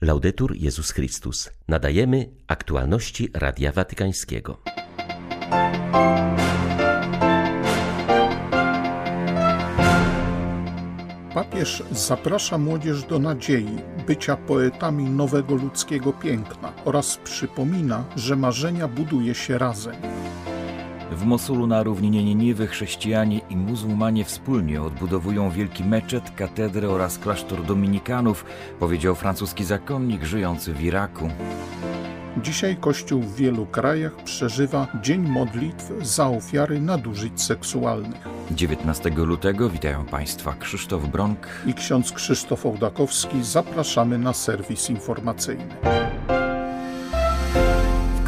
Laudetur Jezus Chrystus. Nadajemy aktualności Radia Watykańskiego. Papież zaprasza młodzież do nadziei, bycia poetami nowego ludzkiego piękna oraz przypomina, że marzenia buduje się razem. W Mosulu na równinie Nieniwy chrześcijanie i muzułmanie wspólnie odbudowują wielki meczet, katedrę oraz klasztor dominikanów, powiedział francuski zakonnik żyjący w Iraku. Dzisiaj Kościół w wielu krajach przeżywa Dzień Modlitw za ofiary nadużyć seksualnych. 19 lutego witają Państwa Krzysztof Bronk i ksiądz Krzysztof Ołdakowski. Zapraszamy na serwis informacyjny.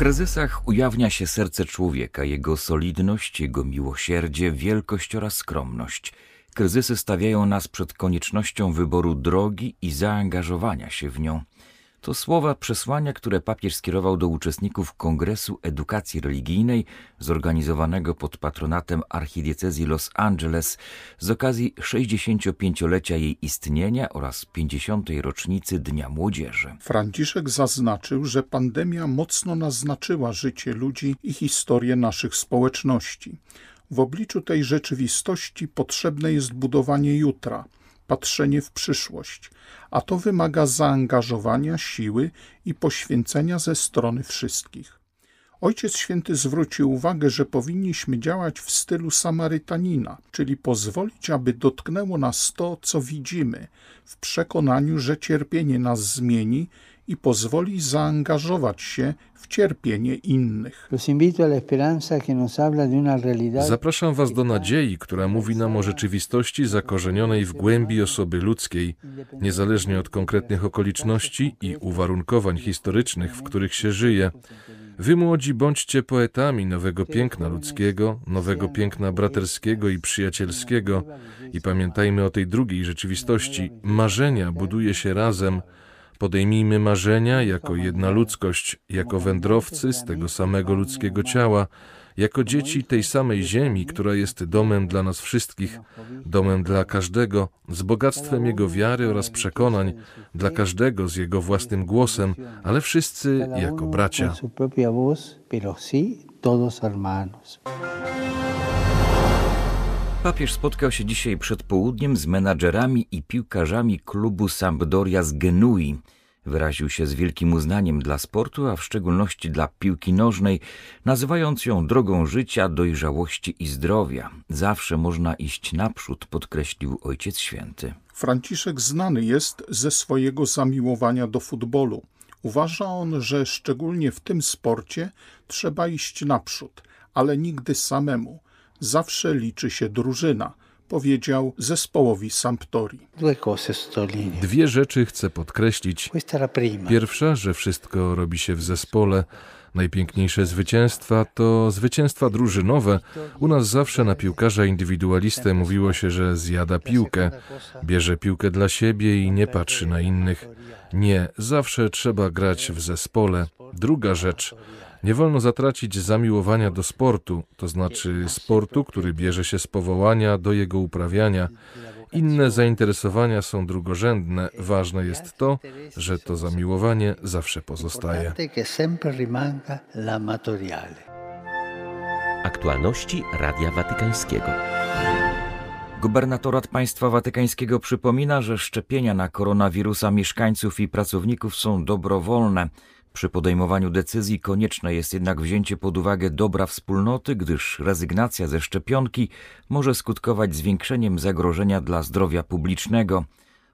Kryzysach ujawnia się serce człowieka, jego solidność, jego miłosierdzie, wielkość oraz skromność. Kryzysy stawiają nas przed koniecznością wyboru drogi i zaangażowania się w nią. To słowa przesłania, które papież skierował do uczestników Kongresu Edukacji Religijnej zorganizowanego pod patronatem archidiecezji Los Angeles z okazji 65-lecia jej istnienia oraz 50. rocznicy Dnia Młodzieży. Franciszek zaznaczył, że pandemia mocno naznaczyła życie ludzi i historię naszych społeczności. W obliczu tej rzeczywistości potrzebne jest budowanie jutra, patrzenie w przyszłość – a to wymaga zaangażowania, siły i poświęcenia ze strony wszystkich. Ojciec Święty zwrócił uwagę, że powinniśmy działać w stylu Samarytanina, czyli pozwolić, aby dotknęło nas to, co widzimy, w przekonaniu, że cierpienie nas zmieni i pozwoli zaangażować się w cierpienie innych. Zapraszam Was do nadziei, która mówi nam o rzeczywistości zakorzenionej w głębi osoby ludzkiej, niezależnie od konkretnych okoliczności i uwarunkowań historycznych, w których się żyje. Wy młodzi bądźcie poetami nowego piękna ludzkiego, nowego piękna braterskiego i przyjacielskiego i pamiętajmy o tej drugiej rzeczywistości. Marzenia buduje się razem, Podejmijmy marzenia jako jedna ludzkość, jako wędrowcy z tego samego ludzkiego ciała, jako dzieci tej samej ziemi, która jest domem dla nas wszystkich, domem dla każdego, z bogactwem jego wiary oraz przekonań, dla każdego z jego własnym głosem, ale wszyscy jako bracia. Papież spotkał się dzisiaj przed południem z menadżerami i piłkarzami klubu Sampdoria z Genui. Wyraził się z wielkim uznaniem dla sportu, a w szczególności dla piłki nożnej, nazywając ją drogą życia, dojrzałości i zdrowia. Zawsze można iść naprzód, podkreślił Ojciec Święty. Franciszek znany jest ze swojego zamiłowania do futbolu. Uważa on, że szczególnie w tym sporcie trzeba iść naprzód, ale nigdy samemu – zawsze liczy się drużyna, powiedział zespołowi Sampdori. Dwie rzeczy chcę podkreślić. Pierwsza, że wszystko robi się w zespole. Najpiękniejsze zwycięstwa to zwycięstwa drużynowe. U nas zawsze na piłkarza indywidualistę mówiło się, że zjada piłkę, bierze piłkę dla siebie i nie patrzy na innych. Nie, zawsze trzeba grać w zespole. Druga rzecz, nie wolno zatracić zamiłowania do sportu, to znaczy sportu, który bierze się z powołania do jego uprawiania. Inne zainteresowania są drugorzędne. Ważne jest to, że to zamiłowanie zawsze pozostaje. Aktualności Radia Watykańskiego. Gubernatorat Państwa Watykańskiego przypomina, że szczepienia na koronawirusa mieszkańców i pracowników są dobrowolne. Przy podejmowaniu decyzji konieczne jest jednak wzięcie pod uwagę dobra wspólnoty, gdyż rezygnacja ze szczepionki może skutkować zwiększeniem zagrożenia dla zdrowia publicznego.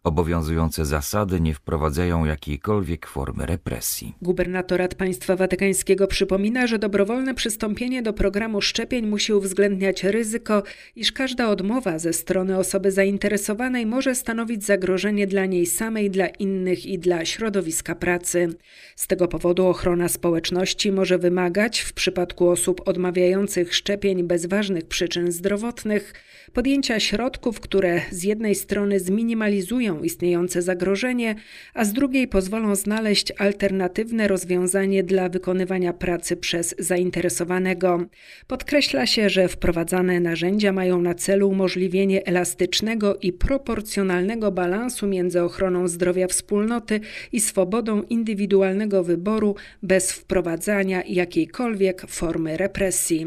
Obowiązujące zasady nie wprowadzają jakiejkolwiek formy represji. Gubernatorat Państwa Watykańskiego przypomina, że dobrowolne przystąpienie do programu szczepień musi uwzględniać ryzyko, iż każda odmowa ze strony osoby zainteresowanej może stanowić zagrożenie dla niej samej, dla innych i dla środowiska pracy. Z tego powodu ochrona społeczności może wymagać, w przypadku osób odmawiających szczepień bez ważnych przyczyn zdrowotnych, podjęcia środków, które z jednej strony zminimalizują istniejące zagrożenie, a z drugiej pozwolą znaleźć alternatywne rozwiązanie dla wykonywania pracy przez zainteresowanego. Podkreśla się, że wprowadzane narzędzia mają na celu umożliwienie elastycznego i proporcjonalnego balansu między ochroną zdrowia wspólnoty i swobodą indywidualnego wyboru bez wprowadzania jakiejkolwiek formy represji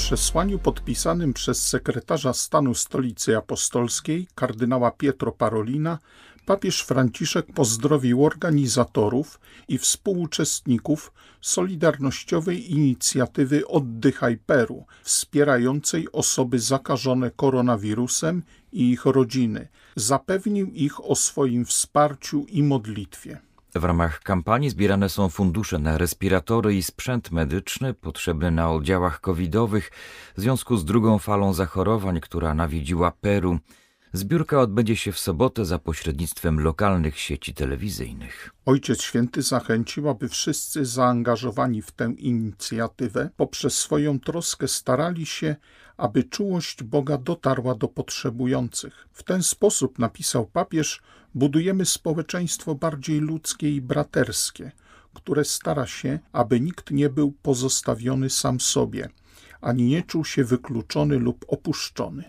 przesłaniu podpisanym przez sekretarza stanu Stolicy Apostolskiej, kardynała Pietro Parolina, papież Franciszek pozdrowił organizatorów i współuczestników Solidarnościowej Inicjatywy Oddychaj Peru, wspierającej osoby zakażone koronawirusem i ich rodziny. Zapewnił ich o swoim wsparciu i modlitwie. W ramach kampanii zbierane są fundusze na respiratory i sprzęt medyczny potrzebny na oddziałach covidowych w związku z drugą falą zachorowań, która nawiedziła Peru. Zbiórka odbędzie się w sobotę za pośrednictwem lokalnych sieci telewizyjnych. Ojciec Święty zachęcił, aby wszyscy zaangażowani w tę inicjatywę poprzez swoją troskę starali się, aby czułość Boga dotarła do potrzebujących. W ten sposób, napisał papież, budujemy społeczeństwo bardziej ludzkie i braterskie, które stara się, aby nikt nie był pozostawiony sam sobie, ani nie czuł się wykluczony lub opuszczony.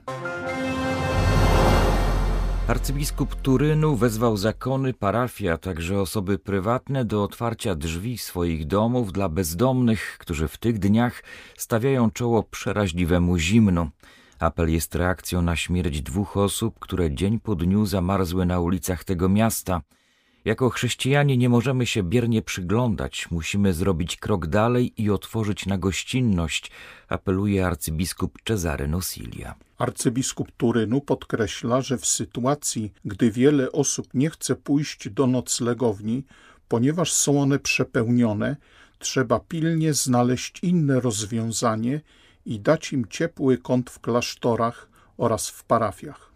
Arcybiskup Turynu wezwał zakony, parafie, a także osoby prywatne do otwarcia drzwi swoich domów dla bezdomnych, którzy w tych dniach stawiają czoło przeraźliwemu zimnu. Apel jest reakcją na śmierć dwóch osób, które dzień po dniu zamarzły na ulicach tego miasta. Jako chrześcijanie nie możemy się biernie przyglądać, musimy zrobić krok dalej i otworzyć na gościnność, apeluje arcybiskup Cezary Nosilia. Arcybiskup Turynu podkreśla, że w sytuacji, gdy wiele osób nie chce pójść do noclegowni, ponieważ są one przepełnione, trzeba pilnie znaleźć inne rozwiązanie i dać im ciepły kąt w klasztorach oraz w parafiach.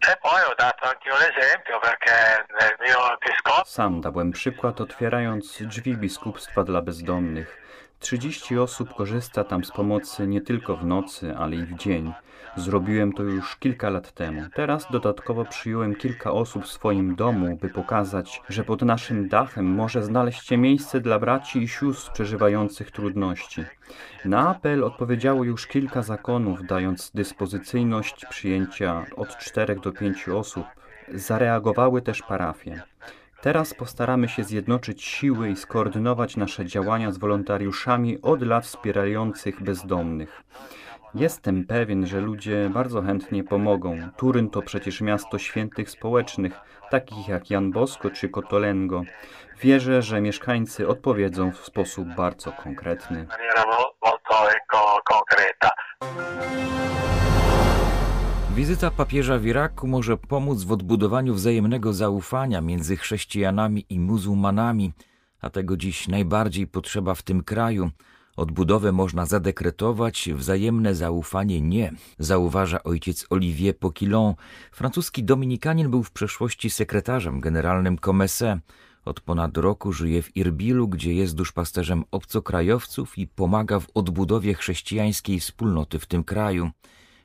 Sam dałem przykład otwierając drzwi biskupstwa dla bezdomnych. 30 osób korzysta tam z pomocy nie tylko w nocy, ale i w dzień. Zrobiłem to już kilka lat temu. Teraz dodatkowo przyjąłem kilka osób w swoim domu, by pokazać, że pod naszym dachem może znaleźć się miejsce dla braci i sióstr przeżywających trudności. Na apel odpowiedziało już kilka zakonów, dając dyspozycyjność przyjęcia od 4 do 5 osób. Zareagowały też parafie. Teraz postaramy się zjednoczyć siły i skoordynować nasze działania z wolontariuszami od lat wspierających bezdomnych. Jestem pewien, że ludzie bardzo chętnie pomogą. Turyn to przecież miasto świętych społecznych, takich jak Jan Bosko czy Kotolengo. Wierzę, że mieszkańcy odpowiedzą w sposób bardzo konkretny. Wizyta papieża w Iraku może pomóc w odbudowaniu wzajemnego zaufania między chrześcijanami i muzułmanami, a tego dziś najbardziej potrzeba w tym kraju. Odbudowę można zadekretować, wzajemne zaufanie nie, zauważa ojciec Olivier Poquilon. Francuski dominikanin był w przeszłości sekretarzem generalnym Comesse. Od ponad roku żyje w Irbilu, gdzie jest duszpasterzem obcokrajowców i pomaga w odbudowie chrześcijańskiej wspólnoty w tym kraju.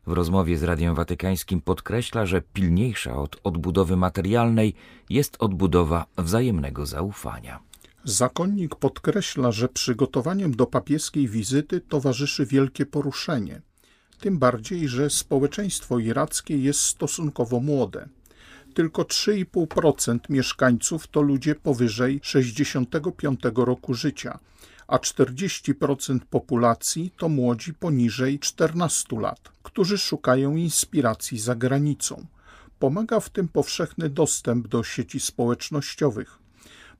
W rozmowie z Radiem Watykańskim podkreśla, że pilniejsza od odbudowy materialnej jest odbudowa wzajemnego zaufania. Zakonnik podkreśla, że przygotowaniem do papieskiej wizyty towarzyszy wielkie poruszenie, tym bardziej, że społeczeństwo irackie jest stosunkowo młode. Tylko 3,5% mieszkańców to ludzie powyżej 65 roku życia, a 40% populacji to młodzi poniżej 14 lat, którzy szukają inspiracji za granicą. Pomaga w tym powszechny dostęp do sieci społecznościowych.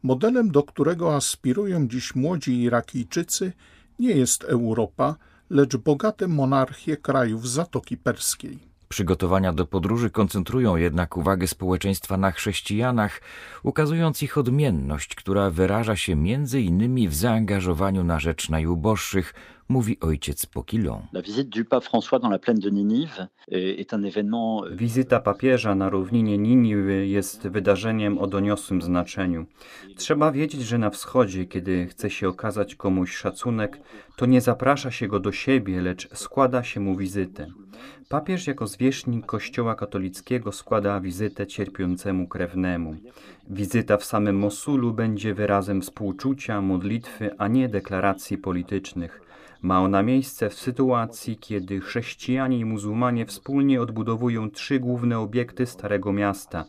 Modelem, do którego aspirują dziś młodzi Irakijczycy, nie jest Europa, lecz bogate monarchie krajów Zatoki Perskiej. Przygotowania do podróży koncentrują jednak uwagę społeczeństwa na chrześcijanach, ukazując ich odmienność, która wyraża się między innymi w zaangażowaniu na rzecz najuboższych, mówi ojciec Pokilon. Wizyta papieża na równinie Niniwy jest wydarzeniem o doniosłym znaczeniu. Trzeba wiedzieć, że na wschodzie, kiedy chce się okazać komuś szacunek, to nie zaprasza się go do siebie, lecz składa się mu wizytę. Papież jako zwierzchnik Kościoła katolickiego składa wizytę cierpiącemu krewnemu. Wizyta w samym Mosulu będzie wyrazem współczucia, modlitwy, a nie deklaracji politycznych. Ma ona miejsce w sytuacji, kiedy chrześcijanie i muzułmanie wspólnie odbudowują trzy główne obiekty Starego Miasta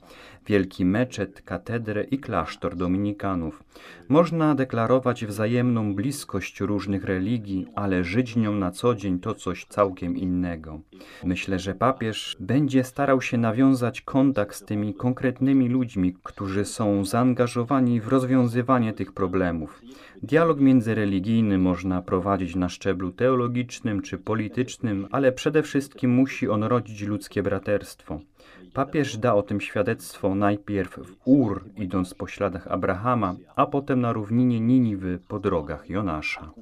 wielki meczet, katedrę i klasztor dominikanów. Można deklarować wzajemną bliskość różnych religii, ale żyć nią na co dzień to coś całkiem innego. Myślę, że papież będzie starał się nawiązać kontakt z tymi konkretnymi ludźmi, którzy są zaangażowani w rozwiązywanie tych problemów. Dialog międzyreligijny można prowadzić na szczeblu teologicznym czy politycznym, ale przede wszystkim musi on rodzić ludzkie braterstwo. Papież da o tym świadectwo najpierw w Ur, idąc po śladach Abrahama, a potem na równinie Niniwy po drogach Jonasza.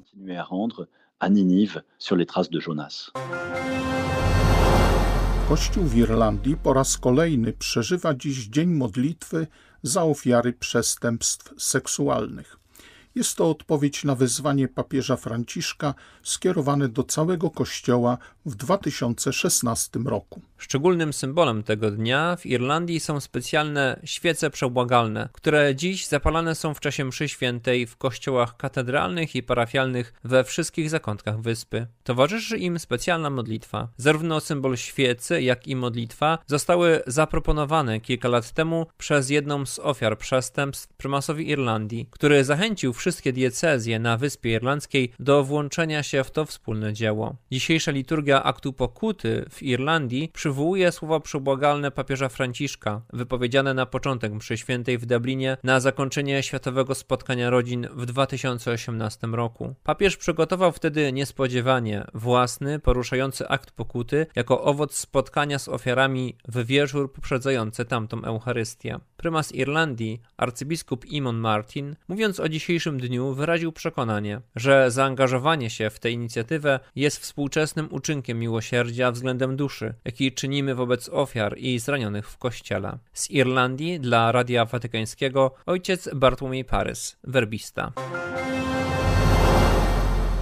Kościół w Irlandii po raz kolejny przeżywa dziś dzień modlitwy za ofiary przestępstw seksualnych. Jest to odpowiedź na wezwanie papieża Franciszka skierowane do całego Kościoła w 2016 roku. Szczególnym symbolem tego dnia w Irlandii są specjalne świece przebłagalne, które dziś zapalane są w czasie mszy świętej w kościołach katedralnych i parafialnych we wszystkich zakątkach wyspy. Towarzyszy im specjalna modlitwa. Zarówno symbol świecy, jak i modlitwa zostały zaproponowane kilka lat temu przez jedną z ofiar przestępstw prymasowi Irlandii, który zachęcił wszystkie diecezje na Wyspie Irlandzkiej do włączenia się w to wspólne dzieło. Dzisiejsza liturgia aktu pokuty w Irlandii przywołuje słowa przebłagalne papieża Franciszka, wypowiedziane na początek mszy świętej w Dublinie na zakończenie Światowego Spotkania Rodzin w 2018 roku. Papież przygotował wtedy niespodziewanie własny, poruszający akt pokuty jako owoc spotkania z ofiarami w wieczór poprzedzający tamtą Eucharystię. Prymas Irlandii, arcybiskup Imon Martin, mówiąc o dzisiejszym dzisiejszym dniu wyraził przekonanie, że zaangażowanie się w tę inicjatywę jest współczesnym uczynkiem miłosierdzia względem duszy, jaki czynimy wobec ofiar i zranionych w kościele. Z Irlandii dla Radia Watykańskiego ojciec Bartłomiej Parys, werbista.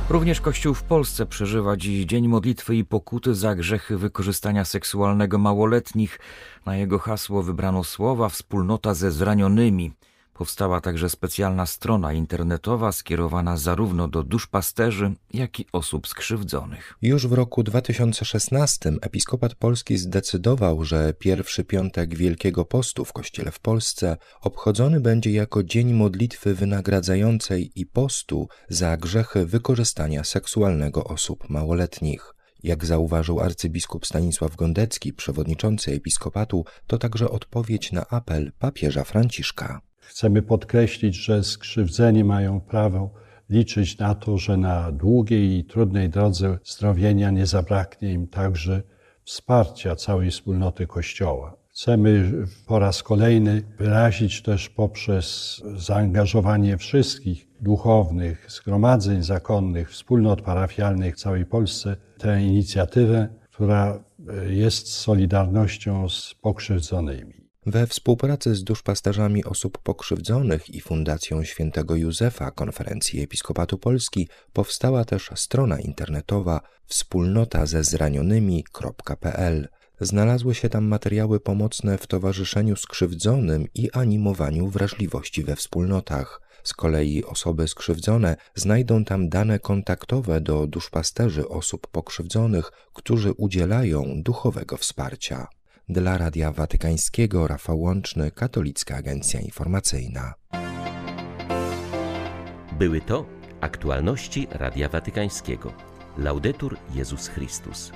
Również Kościół w Polsce przeżywa dziś dzień modlitwy i pokuty za grzechy wykorzystania seksualnego małoletnich. Na jego hasło wybrano słowa wspólnota ze zranionymi. Powstała także specjalna strona internetowa skierowana zarówno do duszpasterzy, jak i osób skrzywdzonych. Już w roku 2016 episkopat polski zdecydował, że pierwszy piątek Wielkiego Postu w Kościele w Polsce obchodzony będzie jako dzień modlitwy wynagradzającej i postu za grzechy wykorzystania seksualnego osób małoletnich. Jak zauważył arcybiskup Stanisław Gondecki, przewodniczący episkopatu, to także odpowiedź na apel papieża Franciszka. Chcemy podkreślić, że skrzywdzeni mają prawo liczyć na to, że na długiej i trudnej drodze zdrowienia nie zabraknie im także wsparcia całej wspólnoty Kościoła. Chcemy po raz kolejny wyrazić też poprzez zaangażowanie wszystkich duchownych, zgromadzeń zakonnych, wspólnot parafialnych w całej Polsce tę inicjatywę, która jest solidarnością z pokrzywdzonymi. We współpracy z duszpasterzami osób pokrzywdzonych i Fundacją Świętego Józefa Konferencji Episkopatu Polski powstała też strona internetowa wspólnota ze zranionymi.pl. Znalazły się tam materiały pomocne w towarzyszeniu skrzywdzonym i animowaniu wrażliwości we wspólnotach. Z kolei osoby skrzywdzone znajdą tam dane kontaktowe do duszpasterzy osób pokrzywdzonych, którzy udzielają duchowego wsparcia. Dla Radia Watykańskiego Rafał Łączny, Katolicka Agencja Informacyjna. Były to aktualności Radia Watykańskiego. Laudetur Jezus Chrystus.